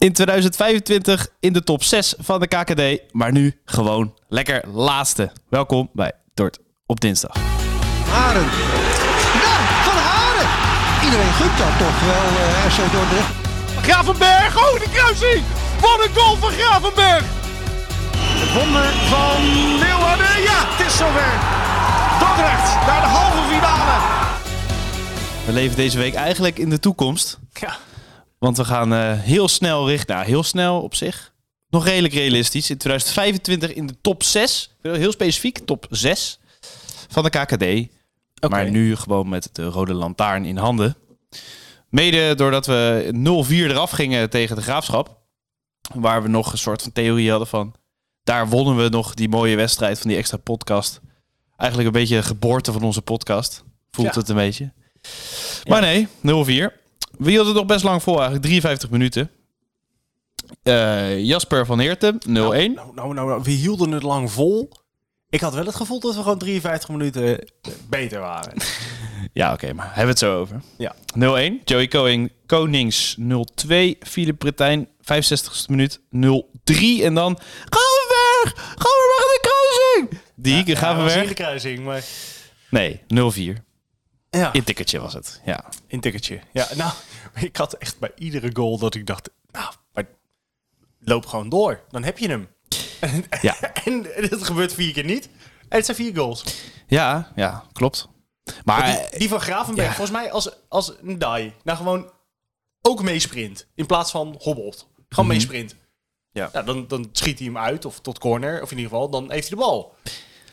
In 2025 in de top 6 van de KKD, maar nu gewoon lekker laatste. Welkom bij Dort op dinsdag. Haren. Ja, van Haren. Iedereen gunt dat toch wel, uh, RC Dordrecht. Gravenberg, oh de kruising! Wat een goal van Gravenberg! Het wonder van Leeuwarden, ja, het is zover. Dordrecht naar de halve finale. We leven deze week eigenlijk in de toekomst. Ja. Want we gaan uh, heel snel richting, nou heel snel op zich, nog redelijk realistisch. In 2025 in de top 6, heel specifiek top 6 van de KKD. Okay. Maar nu gewoon met de rode lantaarn in handen. Mede doordat we 0-4 eraf gingen tegen de Graafschap. Waar we nog een soort van theorie hadden van... Daar wonnen we nog die mooie wedstrijd van die extra podcast. Eigenlijk een beetje de geboorte van onze podcast. Voelt ja. het een beetje. Maar nee, 0-4. We hielden het nog best lang vol eigenlijk. 53 minuten. Uh, Jasper van Heerten, 0-1. Nou, nou, nou, nou, we hielden het lang vol. Ik had wel het gevoel dat we gewoon 53 minuten beter waren. ja, oké, okay, maar hebben we het zo over. Ja. 0-1. Joey Koning, Konings 0-2. Philip Bretijn, 65ste minuut 0-3. En dan Gavenberg! Gavenberg in de kruising! Die, ja, Gavenberg. Ja, in de kruising, maar... Nee, 0-4. Ja. In tikkertje was het, ja. In tikkertje, ja. Nou, ik had echt bij iedere goal dat ik dacht... Nou, maar loop gewoon door. Dan heb je hem. Ja. en het gebeurt vier keer niet. En het zijn vier goals. Ja, ja, klopt. Maar die, die van Gravenberg, ja. volgens mij als, als een die, nou gewoon ook meesprint. In plaats van hobbelt. Gewoon mm -hmm. meesprint. Ja. ja. dan, dan schiet hij hem uit, of tot corner, of in ieder geval, dan heeft hij de bal.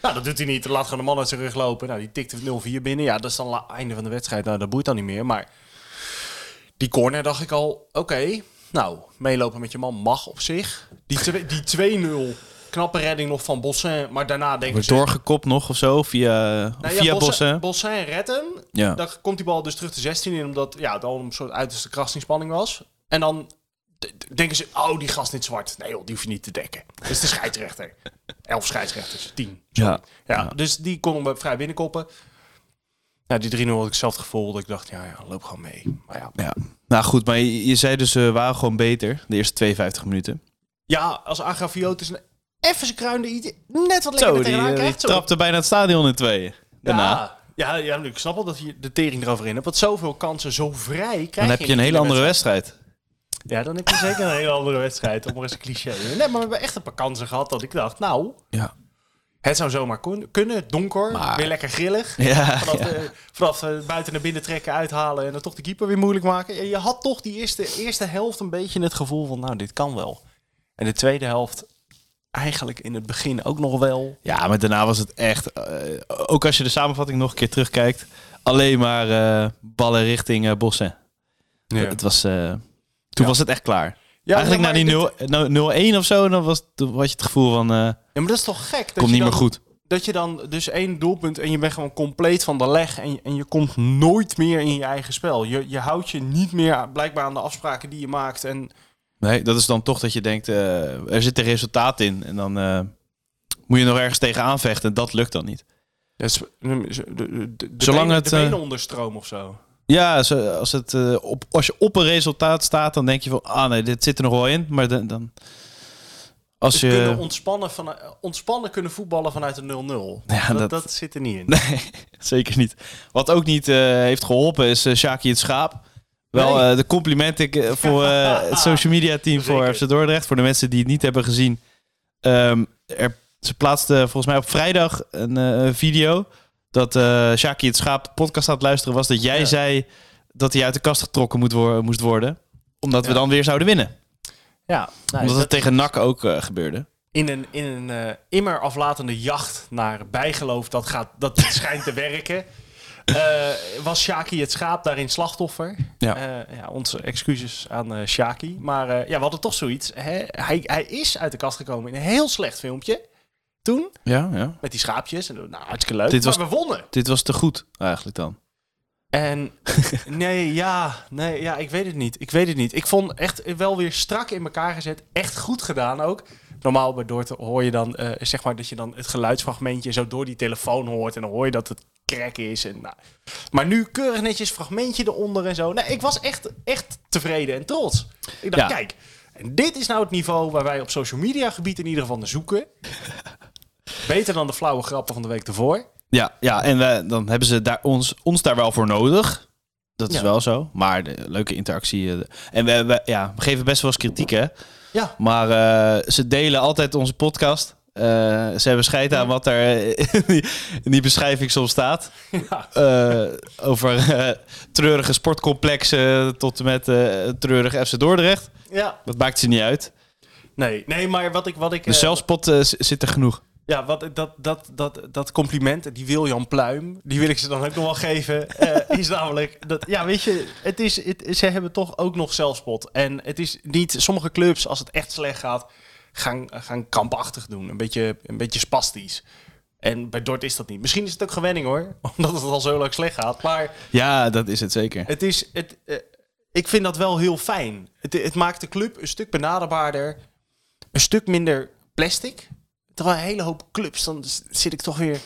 Nou, dat doet hij niet. Laat gewoon de man uit zijn rug lopen. Nou, die tikt 0-4 binnen. Ja, dat is dan het einde van de wedstrijd. Nou, dat boeit dan niet meer. Maar die corner dacht ik al, oké, okay, nou, meelopen met je man mag op zich. Die, die 2-0, knappe redding nog van Bossin. Maar daarna denk ik... Doorgekopt nog of zo, via, nou ja, via Bossin. Bossin redt hem. Ja. Dan komt die bal dus terug de 16 in, omdat ja, al een soort uiterste krachtsinspanning was. En dan denken ze, oh, die gast niet zwart. Nee joh, die hoef je niet te dekken. Dat is de scheidsrechter. Elf scheidsrechters, tien. Ja. ja. Dus die kon hem vrij binnenkoppen. Nou, die 3-0 had ik zelf het gevoel dat ik dacht, ja, ja, loop gewoon mee. Maar ja. ja. Nou goed, maar je, je zei dus, we uh, waren gewoon beter, de eerste 52 minuten. Ja, als Agrafiotis een even zijn kruinde iets net wat lekkerder tegenaan die, krijgt. Die trapte bijna het stadion in tweeën. Daarna. Ja, ja, ja, ik snap wel dat je de tering erover in hebt. Want zoveel kansen, zo vrij krijg Dan heb je een hele andere wedstrijd. wedstrijd. Ja, dan heb je zeker een hele andere wedstrijd. Om maar eens een cliché. Nee, maar we hebben echt een paar kansen gehad dat ik dacht, nou... Ja. Het zou zomaar kunnen. Donker, maar... weer lekker grillig. Ja, vanaf, ja. De, vanaf uh, buiten naar binnen trekken, uithalen en dan toch de keeper weer moeilijk maken. En je had toch die eerste, eerste helft een beetje het gevoel van, nou, dit kan wel. En de tweede helft eigenlijk in het begin ook nog wel. Ja, maar daarna was het echt, uh, ook als je de samenvatting nog een keer terugkijkt, alleen maar uh, ballen richting uh, Bossen. Ja. Het was, toen was het echt klaar. Eigenlijk na die 0-1 of zo, dan was, toen had je het gevoel van... ja, maar dat is toch gek? Dat komt niet dan, meer goed. Dat je dan dus één doelpunt en je bent gewoon compleet van de leg... en je, en je komt nooit meer in je eigen spel. Je, je houdt je niet meer blijkbaar aan de afspraken die je maakt. En Nee, dat is dan toch dat je denkt, uh, er zit een resultaat in. En dan uh, moet je nog ergens tegenaan vechten. En dat lukt dan niet. Dus, de, de, de, Zolang benen, het, de benen onderstroom of zo. Ja, als, het, op, als je op een resultaat staat, dan denk je van... Ah nee, dit zit er nog wel in. Maar dan... Als je... kunnen ontspannen, van, ontspannen kunnen voetballen vanuit een 0-0. Ja, dat, dat, dat, zit er niet in. Nee, zeker niet. Wat ook niet heeft geholpen is uh, Shaki het Schaap. Wel nee. uh, de complimenten voor het social media team voor FC Dordrecht. Voor de mensen die het niet hebben gezien. Um, er, ze plaatste volgens mij op vrijdag een video. Dat uh, Shaki het Schaap de podcast aan het luisteren was. Dat jij ja. zei dat hij uit de kast getrokken moet wo moest worden. Omdat ja. we dan weer zouden winnen. Ja, nou, omdat het tegen NAC ook gebeurde. In een, in een immer aflatende jacht naar bijgeloof dat, gaat, dat schijnt te werken. Uh, was Shaki het schaap daarin slachtoffer? Ja. Uh, ja onze excuses aan uh, Shaki. Maar ja, we hadden toch zoiets. Hè? Hij, hij is uit de kast gekomen in een heel slecht filmpje. Toen. Ja, ja. Met die schaapjes. Nou, hartstikke leuk. Dit maar was, we wonnen. Dit was te goed, eigenlijk dan. En nee, ja, nee, ja, ik weet het niet. Ik weet het niet. Ik vond echt wel weer strak in elkaar gezet. Echt goed gedaan ook. Normaal bij Dorten hoor je dan, uh, zeg maar, dat je dan het geluidsfragmentje zo door die telefoon hoort. En dan hoor je dat het crack is. En, nou. Maar nu keurig netjes fragmentje eronder en zo. Nee, ik was echt, echt tevreden en trots. Ik dacht, ja. kijk. En dit is nou het niveau waar wij op social media gebied in ieder geval naar zoeken. Beter dan de flauwe grappen van de week ervoor. Ja, ja en dan hebben ze daar ons, ons daar wel voor nodig. Dat is Ja. wel zo. Maar de leuke interactie. eh, en we, we, ja, we geven best wel eens kritiek, hè? Ja. Maar eh, ze delen altijd onze podcast. Eh, ze hebben scheid aan wat er in die, in die beschrijving soms staat. Ja. Over treurige sportcomplexen tot en met treurige FC Dordrecht. Ja. Dat maakt ze niet uit. Nee, nee maar wat ik... Wat ik De zelfspot zit er genoeg. Ja, wat, dat, dat, dat, dat compliment, die Wiljan Pluim, die wil ik ze dan ook nog wel geven. eh, is namelijk, dat, ja, weet je, het is, het, ze hebben toch ook nog zelfspot. En het is niet, sommige clubs, als het echt slecht gaat, gaan, gaan krampachtig doen. Een beetje, een beetje spastisch. En bij Dort is dat niet. Misschien is het ook gewenning hoor, omdat het al zo lang slecht gaat. Maar Ja, dat is het zeker. het is, het, eh, ik vind dat wel heel fijn. Het, het maakt de club een stuk benaderbaarder, een stuk minder plastic. Terwijl een hele hoop clubs, dan zit ik toch weer...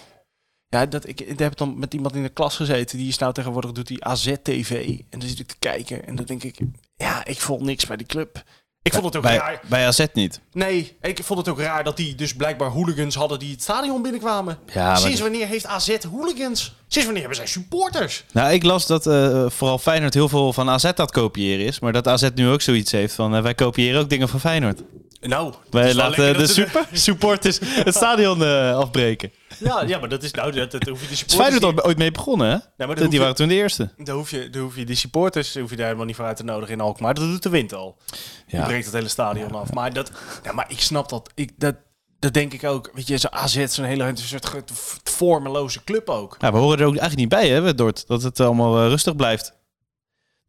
Ja, dat, ik, ik heb dan met iemand in de klas gezeten, die is nou tegenwoordig, doet die AZ-TV. En dan zit ik te kijken en dan denk ik, ja, ik voel niks bij die club. Ik vond het ook bij, raar. bij AZ niet. Nee, ik vond het ook raar dat die dus blijkbaar hooligans hadden die het stadion binnenkwamen. Ja, Sinds dat- wanneer heeft AZ hooligans? Sinds wanneer hebben zij supporters? Nou, ik las dat eh, vooral Feyenoord heel veel van AZ het kopiëren is. Maar dat AZ nu ook zoiets heeft van... eh, wij kopiëren ook dingen van Feyenoord. Nou, Wij laten de super, supporters het stadion eh, afbreken. Ja, ja, maar dat is nou, dat, dat hoef je de supporters Feyenoord al ooit mee begonnen, hè? maar dat die je- waren toen de eerste. Daar hoef, je, daar hoef je die supporters hoef je daar helemaal niet voor uit te nodigen in Alkmaar. Dat doet de wind al. Die Ja. breekt het hele stadion af. Maar, dat, ja, maar ik snap dat. Ik, dat. Dat denk ik ook. Weet je, zo'n AZ, zo'n hele soort vormeloze club ook. Ja, we horen er ook eigenlijk niet bij, hè, Dort? Dat het allemaal eh, rustig blijft.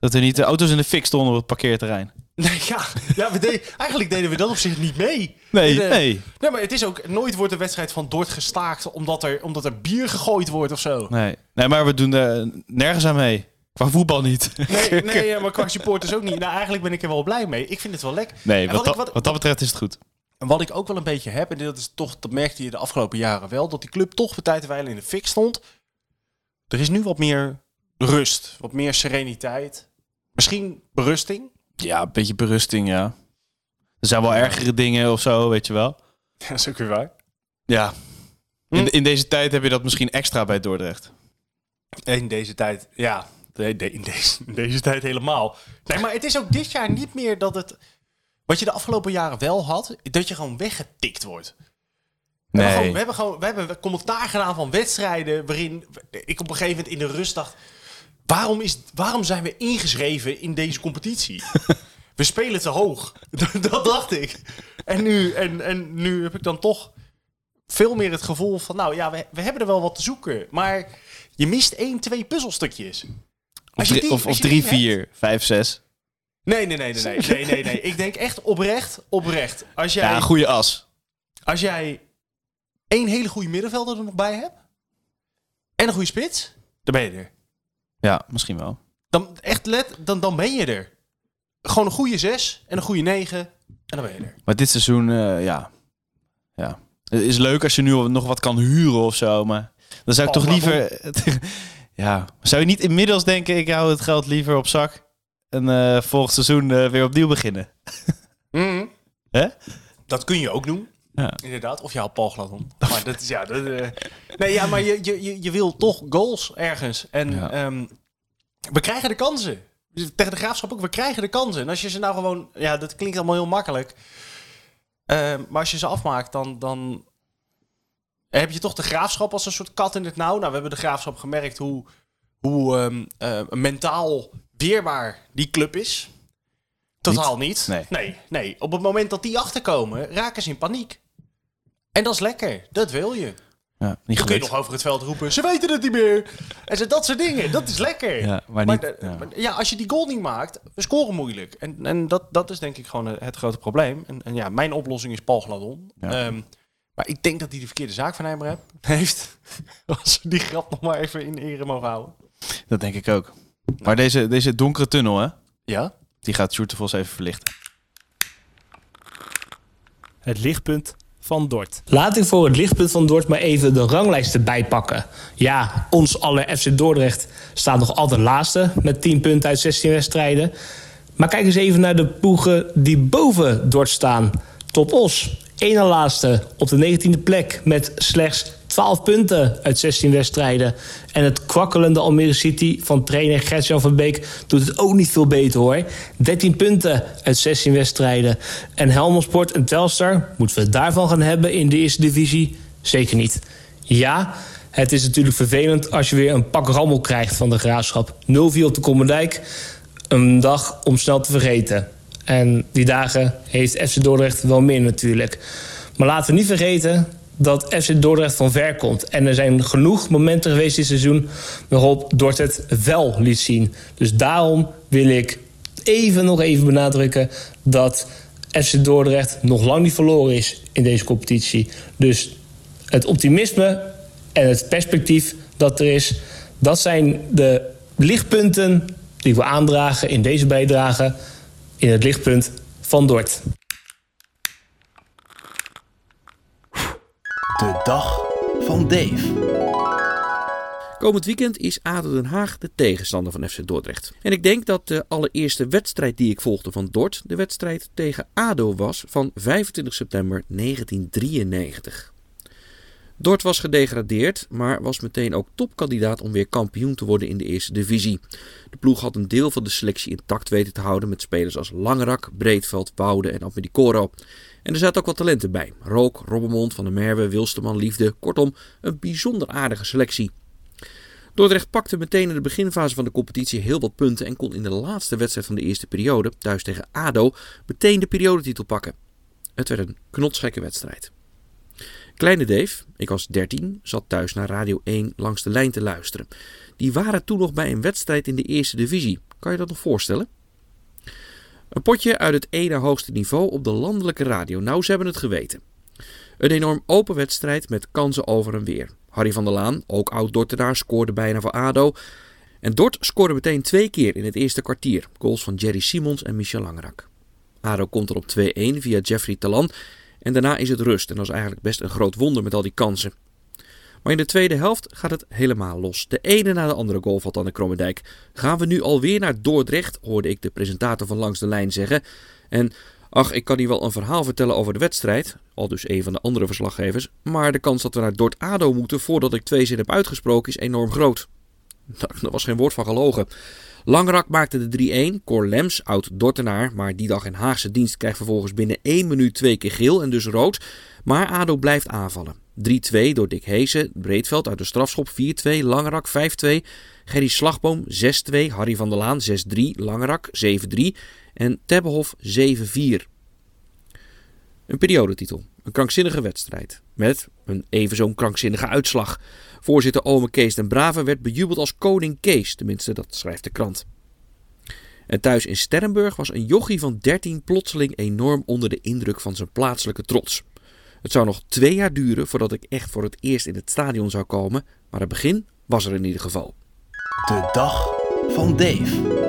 Dat er niet de auto's in de fik stonden op het parkeerterrein. Nee, ja. ja we deden, eigenlijk deden we dat op zich niet mee. Nee, De- nee. Nee, maar het is ook... Nooit wordt de wedstrijd van Dort gestaakt omdat er, omdat er bier gegooid wordt of zo. Nee, nee maar we doen er nergens aan mee. Qua voetbal niet. Nee, nee ja, maar qua supporters ook niet. Nou, eigenlijk ben ik er wel blij mee. Ik vind het wel lekker. Nee, wat, wat ik- wat- wat dat betreft is het goed. En wat ik ook wel een beetje heb, en dat is toch, dat merkte je de afgelopen jaren wel, dat die club toch bij tijd in de fik stond. Er is nu wat meer rust, wat meer sereniteit. Misschien berusting. Ja, een beetje berusting, ja. Er zijn wel ergere dingen of zo, weet je wel. Ja, dat is ook weer waar. Ja. Hm. In, in deze tijd heb je dat misschien extra bij Dordrecht. In deze tijd, ja. De- de- in, deze, in deze tijd helemaal. Nee, maar het is ook dit jaar niet meer dat het... Wat je de afgelopen jaren wel had, dat je gewoon weggetikt wordt. We hebben, gewoon, we hebben gewoon we hebben commentaar gedaan van wedstrijden waarin ik op een gegeven moment in de rust dacht: waarom, is, waarom zijn we ingeschreven in deze competitie? we spelen te hoog. dat dacht ik. En nu, en, en nu heb ik dan toch veel meer het gevoel van: nou ja, we, we hebben er wel wat te zoeken, maar je mist één, twee puzzelstukjes. Of, Als je drie, die- of, je drie, hebt- vier, vijf, zes. Nee, nee, nee, nee, nee, nee, nee, nee. Ik denk echt oprecht, oprecht. Als jij, Ja, een goede as. als jij één hele goede middenvelder er nog bij hebt en een goede spits, dan ben je er. Ja, misschien wel. Dan echt let, dan, dan ben je er. Gewoon een goede zes en een goede negen en dan ben je er. Maar dit seizoen, eh, ja. ja. Het is leuk als je nu nog wat kan huren of zo, maar dan zou ik Oh, toch liever... ja, zou je niet inmiddels denken, ik hou het geld liever op zak en eh volgend seizoen eh, weer opnieuw beginnen? Hè? Dat kun je ook doen. Ja. Inderdaad, of je haalt Paul glad om. Maar dat is ja. Dat, eh, nee, ja, maar je, je, je, wil toch goals ergens. En Ja. ehm, we krijgen de kansen. Tegen de graafschap ook, we krijgen de kansen. En als je ze nou gewoon, ja, dat klinkt allemaal heel makkelijk. Ehm, maar als je ze afmaakt, dan, dan heb je toch de graafschap als een soort kat in het nauw. Nou, we hebben de graafschap gemerkt hoe, hoe ehm, eh, mentaal weerbaar die club is. Totaal niet. Nee. nee. Nee, Op het moment dat die achterkomen, raken ze in paniek. En dat is lekker. Dat wil je. Ja, niet Dan kun je nog over het veld roepen. Ze weten het niet meer. En zo, dat soort dingen. Dat is lekker. Ja, maar niet... ja. maar ja, als je die goal niet maakt, we scoren moeilijk. En, en dat, dat is denk ik gewoon het, het grote probleem. En, en ja, mijn oplossing is Paul Gladon. Ja. Ehm, maar ik denk dat hij de verkeerde zaak van hem heeft. Als we die grap nog maar even in ere mogen houden. Dat denk ik ook. Maar deze, deze donkere tunnel, hè? Ja? Die gaat Sjoerd de Vos even verlichten. Het lichtpunt van Dort. Laat ik voor het lichtpunt van Dort maar even de ranglijst erbij pakken. Ja, ons aller FC Dordrecht staat nog altijd laatste met 10 punten uit 16 wedstrijden. Maar kijk eens even naar de ploegen die boven Dort staan. Top Os, na laatste op de 19e plek met slechts 12 punten uit 16 wedstrijden. En het kwakkelende Almere City van trainer Gert-Jan van Beek doet het ook niet veel beter hoor. 13 punten uit 16 wedstrijden. En Helmond Sport en Telstar, moeten we het daarvan gaan hebben in de eerste divisie? Zeker niet. Ja, het is natuurlijk vervelend als je weer een pak rammel krijgt van de graafschap. 0-4 op de Kommendijk. Een dag om snel te vergeten. En die dagen heeft FC Dordrecht wel meer natuurlijk. Maar laten we niet vergeten dat FC Dordrecht van ver komt. En er zijn genoeg momenten geweest dit seizoen waarop Dordrecht wel liet zien. Dus daarom wil ik even nog even benadrukken dat FC Dordrecht nog lang niet verloren is in deze competitie. Dus het optimisme en het perspectief dat er is, dat zijn de lichtpunten die we aandragen in deze bijdrage in het lichtpunt van Dort. De dag van Dave. Komend weekend is ADO Den Haag de tegenstander van FC Dordrecht. En ik denk dat de allereerste wedstrijd die ik volgde van Dort de wedstrijd tegen ADO was van 25 september 1993. Dort was gedegradeerd, maar was meteen ook topkandidaat om weer kampioen te worden in de eerste divisie. De ploeg had een deel van de selectie intact weten te houden met spelers als Langerak, Breedveld, Woude en Abmedicoro. En er zaten ook wat talenten bij. Rook, Robbermond, Van der Merwe, Wilsterman, Liefde. Kortom, een bijzonder aardige selectie. Dordrecht pakte meteen in de beginfase van de competitie heel wat punten en kon in de laatste wedstrijd van de eerste periode, thuis tegen ADO, meteen de periodetitel pakken. Het werd een knotsgekke wedstrijd. Kleine Dave, ik was 13, zat thuis naar Radio 1 langs de lijn te luisteren. Die waren toen nog bij een wedstrijd in de eerste divisie. Kan je dat nog voorstellen? Een potje uit het ene hoogste niveau op de landelijke radio. Nou, ze hebben het geweten. Een enorm open wedstrijd met kansen over en weer. Harry van der Laan, ook oud-Dortenaar, scoorde bijna voor ADO. En Dort scoorde meteen twee keer in het eerste kwartier. Goals van Jerry Simons en Michel Langerak. ADO komt er op 2-1 via Jeffrey Talan. En daarna is het rust. En dat is eigenlijk best een groot wonder met al die kansen. Maar in de tweede helft gaat het helemaal los. De ene na de andere goal valt aan de Krommendijk. Gaan we nu alweer naar Dordrecht, hoorde ik de presentator van Langs de Lijn zeggen. En ach, ik kan hier wel een verhaal vertellen over de wedstrijd, al dus een van de andere verslaggevers. Maar de kans dat we naar Dort-Ado moeten voordat ik twee zin heb uitgesproken is enorm groot. Daar was geen woord van gelogen. Langrak maakte de 3-1. Cor Lems, oud-Dortenaar, maar die dag in Haagse dienst, krijgt vervolgens binnen 1 minuut twee keer geel en dus rood. Maar ADO blijft aanvallen. 3-2 door Dick Heesen, Breedveld uit de strafschop 4-2, Langerak 5-2, Gerry Slagboom 6-2, Harry van der Laan 6-3, Langerak 7-3 en Tebbehof 7-4. Een periodetitel, een krankzinnige wedstrijd met een even zo'n krankzinnige uitslag. Voorzitter Ome Kees den Brave werd bejubeld als koning Kees, tenminste dat schrijft de krant. En thuis in Sterrenburg was een jochie van 13 plotseling enorm onder de indruk van zijn plaatselijke trots. Het zou nog twee jaar duren voordat ik echt voor het eerst in het stadion zou komen, maar het begin was er in ieder geval. De dag van Dave.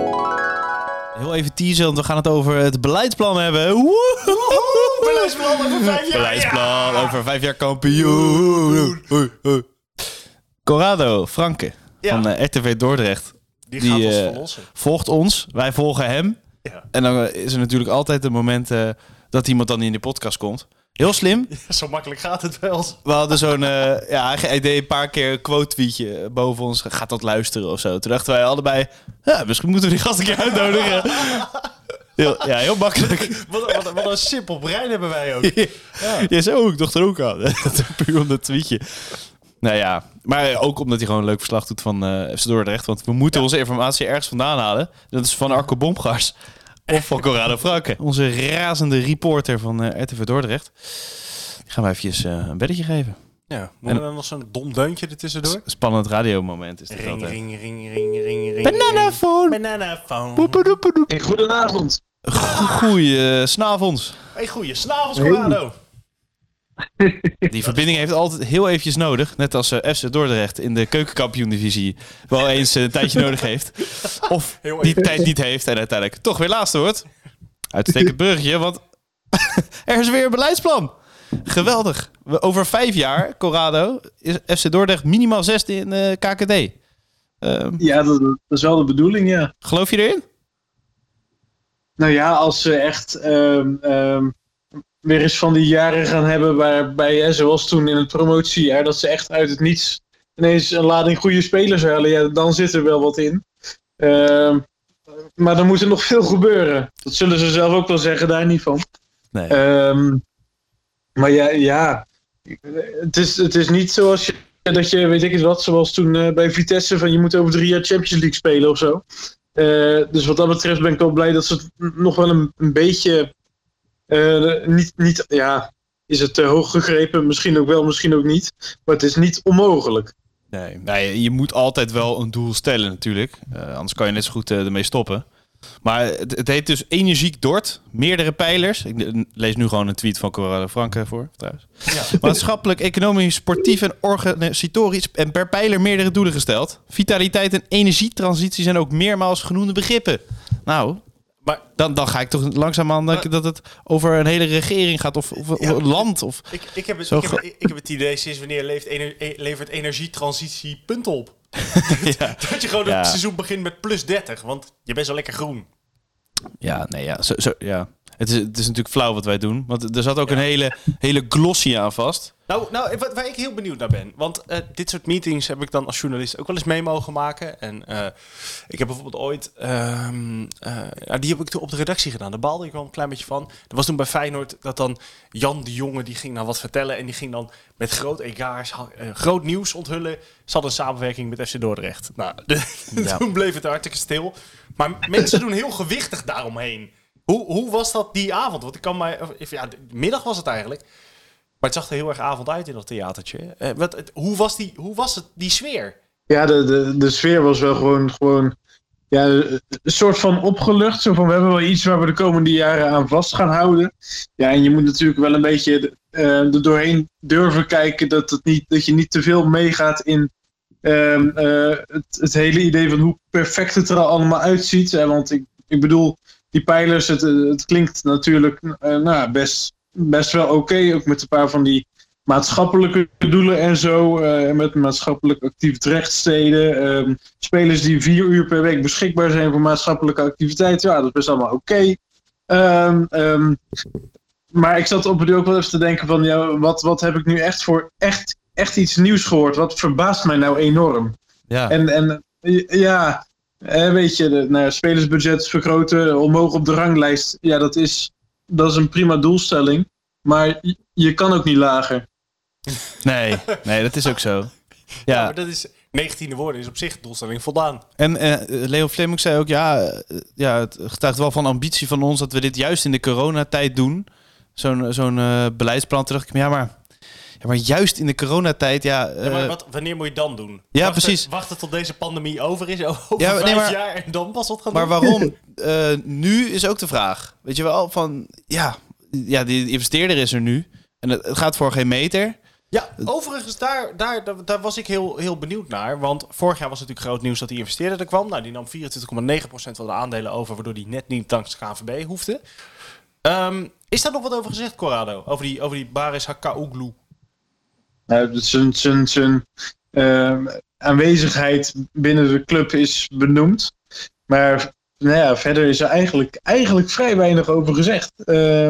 Heel even teasen, want we gaan het over het beleidsplan hebben. Woehoe! Beleidsplan over vijf jaar. Beleidsplan over vijf jaar kampioen. Hoi, hoi. Corrado Franke Ja. van eh, RTV Dordrecht Die, Die, gaat ons eh, verlossen. volgt ons. Wij volgen hem. Ja. En dan eh, is er natuurlijk altijd een moment dat iemand dan in de podcast komt. Heel slim. Zo makkelijk gaat het wel. We hadden zo'n, eh, ja, hij deed een paar keer een quote tweetje boven ons. Gaat dat luisteren of zo. Toen dachten wij allebei, ja, misschien moeten we die gast een keer uitnodigen. Heel, ja, heel makkelijk. Wat, wat, wat een simpel brein hebben wij ook. Ja, zo, ik dacht er ook aan. Puur om dat tweetje. Nou ja, maar ook omdat hij gewoon een leuk verslag doet van eh FC Dordrecht. Want we moeten onze informatie ergens vandaan halen. Dat is van Arco Bomgars. Of van Corrado Franke. Onze razende reporter van eh, RTV Dordrecht. Die gaan we eventjes eh, een belletje geven. Ja, moeten we dan nog zo'n dom deuntje ertussendoor? Spannend radiomoment is dit Ring, altijd. ring, ring, ring, ring, ring. Bananafoon. Bananafoon. Poepedoepedoe. Goedenavond. Goeie uh, snavonds. Hey, goeie snavels, Corrado. Die verbinding heeft altijd heel eventjes nodig. Net als eh, FC Dordrecht in de keukenkampioen-divisie wel eens eh, een tijdje nodig heeft. Of die tijd niet heeft en uiteindelijk toch weer laatste wordt. Uitstekend bruggetje, want er is weer een beleidsplan. Geweldig. We- Over vijf jaar, Corrado, is FC Dordrecht minimaal zesde in de KKD. Ehm, Ja, dat, dat is wel de bedoeling, ja. geloof je erin? nou ja, als ze echt ehm, ehm, weer eens van die jaren gaan hebben waarbij, hè, zoals toen in het promotiejaar, dat ze echt uit het niets ineens een lading goede spelers halen, ja, dan zit er wel wat in. Ehm, maar dan moet er nog veel gebeuren. Dat zullen ze zelf ook wel zeggen, daar niet van. Nee. Ehm, maar ja, ja het, is, het is niet zoals je, dat je, weet ik het wat, zoals toen eh, bij Vitesse, van je moet over drie jaar Champions League spelen of zo. Eh, dus wat dat betreft ben ik wel blij dat ze het nog wel een, een beetje, eh, niet, niet, ja, is het te hoog gegrepen? Misschien ook wel, misschien ook niet. Maar het is niet onmogelijk. Nee, nee, je moet altijd wel een doel stellen natuurlijk. Eh, anders kan je net zo goed uh, ermee stoppen. Maar het, het, heet dus Energiek Dort. Meerdere pijlers. Ik lees nu gewoon een tweet van Corrado Franke voor. Trouwens. Ja. Maatschappelijk, economisch, sportief en organisatorisch. En per pijler meerdere doelen gesteld. Vitaliteit en energietransitie zijn ook meermaals genoemde begrippen. Nou, maar dan, dan ga ik toch langzaamaan denken dat het over een hele regering gaat of, of, een land. Of ik, ik, heb het, ik, heb, ik heb het idee, sinds wanneer leeft ener, e- levert energietransitie punten op? ja. dat je gewoon het seizoen begint met plus 30, want je bent zo lekker groen. Ja, nee, ja. Zo, zo, ja. Het is, het is natuurlijk flauw wat wij doen. Want er zat ook een hele, hele glossy aan vast. Nou, nou, waar ik heel benieuwd naar ben. Want uh, dit soort meetings heb ik dan als journalist ook wel eens mee mogen maken. En uh, ik heb bijvoorbeeld ooit... Um, uh, die heb ik toen op de redactie gedaan. Daar baalde ik wel een klein beetje van. Er was toen bij Feyenoord dat dan Jan de Jonge... die ging nou wat vertellen. En die ging dan met groot egaars, groot nieuws onthullen. Ze had een samenwerking met FC Dordrecht. Nou, ja. toen bleef het hartstikke stil. Maar mensen doen heel gewichtig daaromheen. Hoe, hoe was dat die avond? Want ik kan mij... Ja, middag was het eigenlijk... Maar het zag er heel erg avond uit in dat theatertje. Uh, wat, hoe, was die, hoe was het, die sfeer? Ja, de, de, de sfeer was wel gewoon, gewoon ja, een soort van opgelucht. Zo van, we hebben wel iets waar we de komende jaren aan vast gaan houden. Ja, en je moet natuurlijk wel een beetje uh, er doorheen durven kijken... Dat, het niet, dat je niet te veel meegaat in uh, uh, het, het hele idee van hoe perfect het er allemaal uitziet. want ik, ik bedoel, die pijlers, het, het klinkt natuurlijk nou, best best wel oké. ook met een paar van die maatschappelijke doelen en zo. Uh, met maatschappelijk actief rechtssteden. Um, spelers die vier uur per week beschikbaar zijn voor maatschappelijke activiteiten. Ja, dat is best allemaal oké. Okay. Um, um, maar ik zat op het ook wel even te denken van... Ja, wat, wat heb ik nu echt voor echt, echt iets nieuws gehoord? Wat verbaast mij nou enorm? Ja. En, en ja, weet je, de, nou, spelersbudget vergroten, omhoog op de ranglijst. Ja, dat is dat is een prima doelstelling. Maar je kan ook niet lager. Nee, nee, dat is ook zo. Ja, maar dat is 19e woorden is op zich doelstelling voldaan. En uh, Leo Fleming zei ook, ja, uh, ja, het getuigt wel van ambitie van ons dat we dit juist in de coronatijd doen. Zo'n zo'n uh, beleidsplan. terug. ja, maar, ja, maar juist in de coronatijd, ja... ja maar wat, wanneer moet je dan doen? Ja, wachten, precies. Wachten tot deze pandemie over is, over ja, vijf nee, maar, jaar en dan pas wat gaan maar doen? Maar waarom? nu is ook de vraag. Weet je wel, van, ja, ja, die investeerder is er nu. En het, het gaat voor geen meter. Ja, overigens, daar, daar, daar, was ik heel, heel benieuwd naar. Want vorig jaar was het natuurlijk groot nieuws dat die investeerder er kwam. Nou, die nam 24,9% van de aandelen over, waardoor die net niet dankzij KVB hoefde. Um, is daar nog wat over gezegd, Corrado? Over die, over die Baris Hakaouglu? Nou, zijn, uh, aanwezigheid binnen de club is benoemd. Maar nou ja, verder is er eigenlijk, eigenlijk vrij weinig over gezegd. Uh,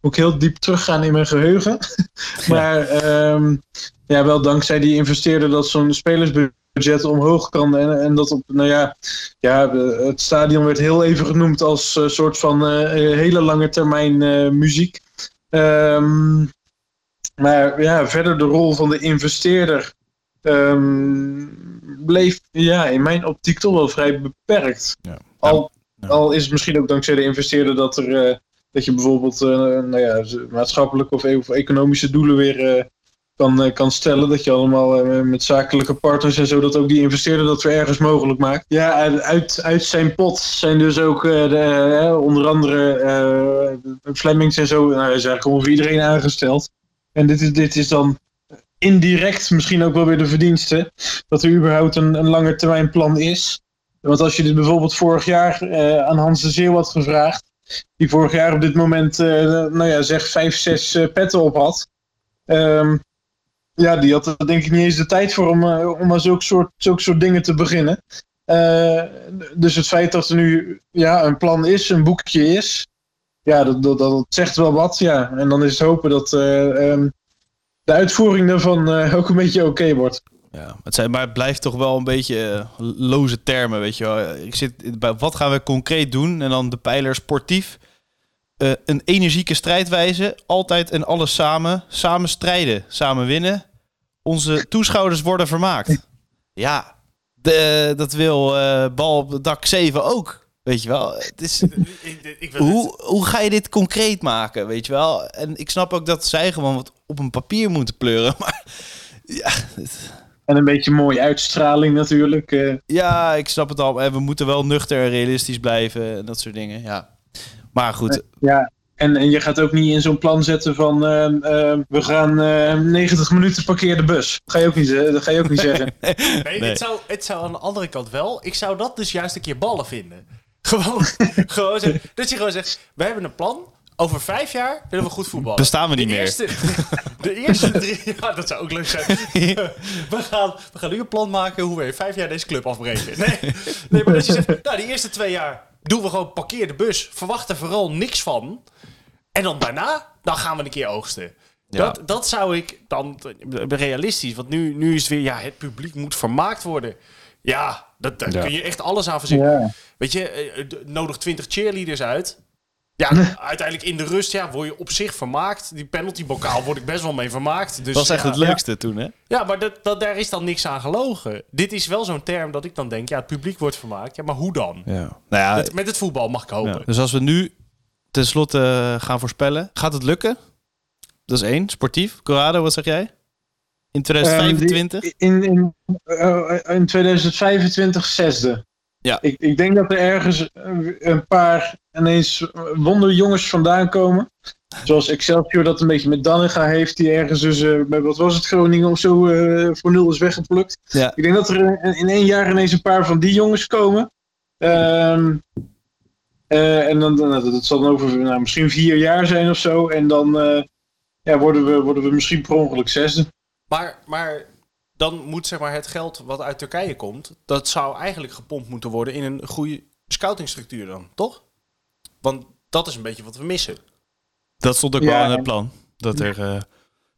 moet ik heel diep teruggaan in mijn geheugen. maar um, ja, wel dankzij die investeerder dat zo'n spelersbudget omhoog kan. En, en dat op, nou ja, ja, het stadion werd heel even genoemd als uh, soort van uh, hele lange termijn uh, muziek. Um, maar ja, verder de rol van de investeerder um, bleef ja, in mijn optiek toch wel vrij beperkt. Ja. Al, al is het misschien ook dankzij de investeerder dat er dat je bijvoorbeeld uh, nou ja, maatschappelijke of, of, economische doelen weer uh, kan, kan stellen. Dat je allemaal met zakelijke partners en zo, dat ook die investeerder dat weer ergens mogelijk maakt. Ja, uit, uit zijn pot zijn dus ook de, onder andere Flemings en zo, nou, is eigenlijk ongeveer iedereen aangesteld. En dit is, dit is dan indirect misschien ook wel weer de verdienste dat er überhaupt een, een lange termijn plan is. Want als je dit bijvoorbeeld vorig jaar aan Hans de Zeeuw had gevraagd, die vorig jaar op dit moment, uh, nou ja, zeg vijf, zes uh, petten op had. Um, ja, die had er denk ik niet eens de tijd voor om, om aan zulke soort, zulke soort dingen te beginnen. Eh, dus het feit dat er nu ja, een plan is, een boekje is, ja, dat, dat, zegt wel wat. Ja. En dan is het hopen dat eh, ehm, de uitvoering daarvan eh, ook een beetje oké wordt. Ja, het zijn, maar het blijft toch wel een beetje eh, loze termen, weet je wel. Ik zit bij wat gaan we concreet doen? En dan de pijler sportief. Een energieke strijdwijze. Altijd en alles samen. Samen strijden. Samen winnen. Onze toeschouwers worden vermaakt. Ja, de, dat wil bal op dak 7 ook. Weet je wel. Het is, Ik, hoe, hoe ga je dit concreet maken, weet je wel? En ik snap ook dat zij gewoon wat op een papier moeten pleuren. Maar ja, En een beetje mooie uitstraling natuurlijk. eh. Ja, ik snap het al. En we moeten wel nuchter en realistisch blijven en dat soort dingen. Ja. Maar goed, Ja, en, en je gaat ook niet in zo'n plan zetten van ehm, ehm, we gaan eh, 90 minuten parkeer de bus. Dat ga je ook niet, dat ga je ook niet zeggen. Nee, Nee. Het, zou, het zou aan de andere kant wel. Ik zou dat dus juist een keer ballen vinden. Gewoon, gewoon zeg, dat je gewoon zegt: we hebben een plan. Over vijf jaar willen we goed voetballen. Bestaan we niet de meer. Eerste, de eerste drie. Ja, dat zou ook leuk zijn. We gaan, we gaan nu een plan maken hoe we in vijf jaar deze club afbreken. Nee, nee maar dat je zegt: nou, die eerste twee jaar doen we gewoon parkeer de bus. Verwacht er vooral niks van. En dan daarna, dan gaan we een keer oogsten. Ja. Dat, dat zou ik dan realistisch. Want nu, nu is het weer, ja, het publiek moet vermaakt worden. Ja, dat, daar Ja. kun je echt alles aan verzinnen. Ja. Weet je, eh, d- nodig 20 cheerleaders uit. Ja, uiteindelijk in de rust ja, word je op zich vermaakt. Die penaltybokaal word ik best wel mee vermaakt. Dus, dat was echt ja, het leukste toen, hè? Ja, maar dat, dat, daar is dan niks aan gelogen. Dit is wel zo'n term dat ik dan denk, ja, het publiek wordt vermaakt. Ja, maar hoe dan? Ja. Nou ja, Met, met het voetbal mag ik hopen. ja. Dus als we nu tenslotte eh, gaan voorspellen, gaat het lukken? Dat is één. Sportief. Corrado, wat zeg jij? In 2025? Ehm, in, in, eh, in 2025 zesde. Ja. Ik, ik denk dat er ergens eh, een paar ineens wonderjongens vandaan komen. Zoals Excelsior dat een beetje met Dannega heeft. Die ergens dus, eh, bij wat was het, Groningen of zo, eh, voor nul is weggeplukt. Ja. Ik denk dat er in, in één jaar ineens een paar van die jongens komen. Ehm, eh, en dan, dan- dat zal dan over nou, misschien vier jaar zijn of zo. En dan eh, ja, worden, we, worden we misschien per ongeluk zesde. Maar, maar dan moet zeg maar, het geld wat uit Turkije komt, dat zou eigenlijk gepompt moeten worden in een goede scoutingstructuur dan, toch? Want dat is een beetje wat we missen. Dat stond ook Ja, wel in het plan. Dat er eh,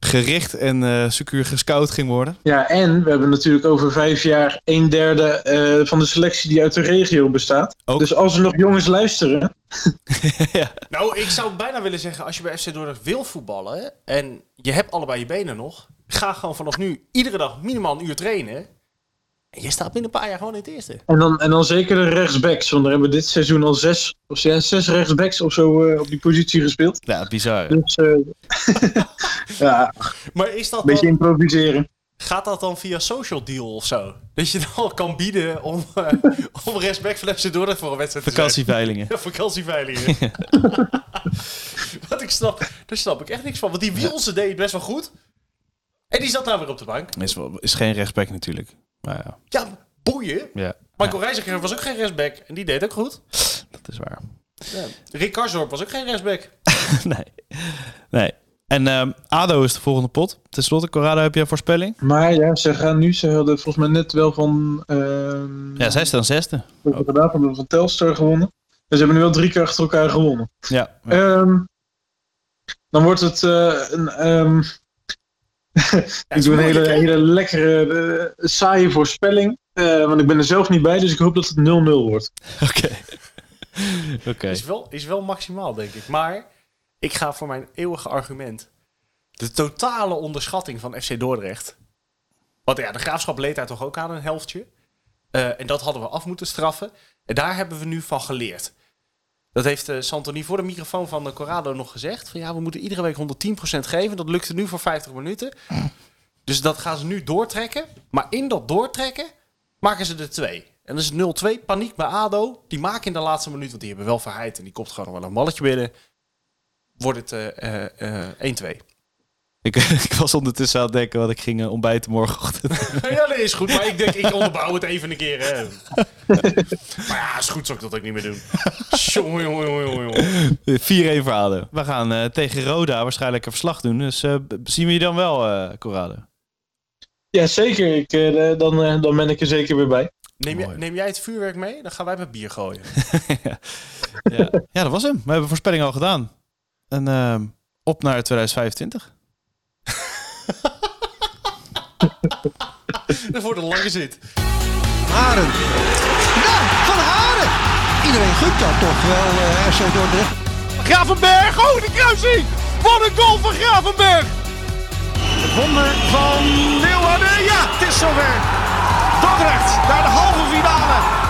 gericht en eh secuur gescout ging worden. Ja, en we hebben natuurlijk over vijf jaar een derde eh, van de selectie die uit de regio bestaat. Ook. Dus als er nog jongens luisteren. ja. Nou, ik zou bijna willen zeggen, als je bij FC Dordrecht wil voetballen en je hebt allebei je benen nog, ga gewoon vanaf nu iedere dag minimaal een uur trainen. En je staat binnen een paar jaar gewoon in het eerste. En dan, en dan zeker de rechtsbacks. Want we hebben dit seizoen al zes, of ja, zes rechtsbacks of zo eh, op die positie gespeeld. ja, bizar. Dus eh, ja, Maar is dat een beetje dan, improviseren. gaat dat dan via social deal of zo? Dat je dan kan bieden om, uh, om van FC Dordrecht voor een wedstrijd te? Vakantieveilingen. Ja, vakantieveilingen. Wat ik snap, daar snap ik echt niks van. Want die Wielse deed het best wel goed. En die zat nou weer op de bank. Is, wel- is geen respect natuurlijk. Maar ja, Ja, boeien. ja Michael Reiziger was ook geen rechtsback. En die deed ook goed. dat is waar. Ja. Rick Karsdorp was ook geen rechtsback. nee. nee. En ehm, ADO is de volgende pot. Ten slotte, Corrado, heb je een voorspelling? Maar ja, ze gaan nu, ze hadden volgens mij net wel van. ehm Ja, zij staan zesde. wat hebben we gedaan? Van, de- van Telstar gewonnen. En ze hebben nu wel drie keer achter elkaar gewonnen. Ja. Ehm, dan wordt het eh, een. ehm, ik doe een hele, hele lekkere, eh, saaie voorspelling. eh, want ik ben er zelf niet bij, dus ik hoop dat het 0-0 wordt. Oké. Oké. Is, wel, is wel maximaal, denk ik. Maar ik ga voor mijn eeuwige argument. De totale onderschatting van FC Dordrecht. Want ja, de graafschap leed daar toch ook aan een helftje. Eh, en dat hadden we af moeten straffen. En daar hebben we nu van geleerd. Dat heeft eh, Santoni voor de microfoon van de Corrado nog gezegd. Van ja, we moeten iedere week 110% geven. Dat lukte nu voor 50 minuten. Dus dat gaan ze nu doortrekken. Maar in dat doortrekken maken ze er twee. En dat is 0-2. Paniek bij ADO. Die maken in de laatste minuut, want die hebben wel verheid. En die komt gewoon wel een balletje binnen. Wordt het eh, eh, eh, 1-2. Ik, ik was ondertussen aan het denken wat ik ging eh, ontbijten morgenochtend. ja, dat is goed. Maar ik denk, ik onderbouw het even een keer. Hè. maar ja, is goed, zou ik dat ook niet meer doen. Jongen, jongen, jongen, jongen. 4-1 voor ADO. We gaan eh, tegen Roda waarschijnlijk een verslag doen. Dus eh, zien we je dan wel, eh Corrado? Ja, zeker. Ik, eh, dan, eh, dan ben ik er zeker weer bij. Neem, neem jij het vuurwerk mee? Dan gaan wij met bier gooien. ja. ja, dat was hem. We hebben voorspelling al gedaan. En ehm, op naar 2025. voor de lange zit. Haren. Ja, van Haren. Iedereen gunt dat toch wel, eh, uh, RC Dordrecht. Gravenberg, oh de kruising. Wat een goal van Gravenberg. Het wonder van Leeuwarden. Ja, het is zover. Dordrecht naar de halve finale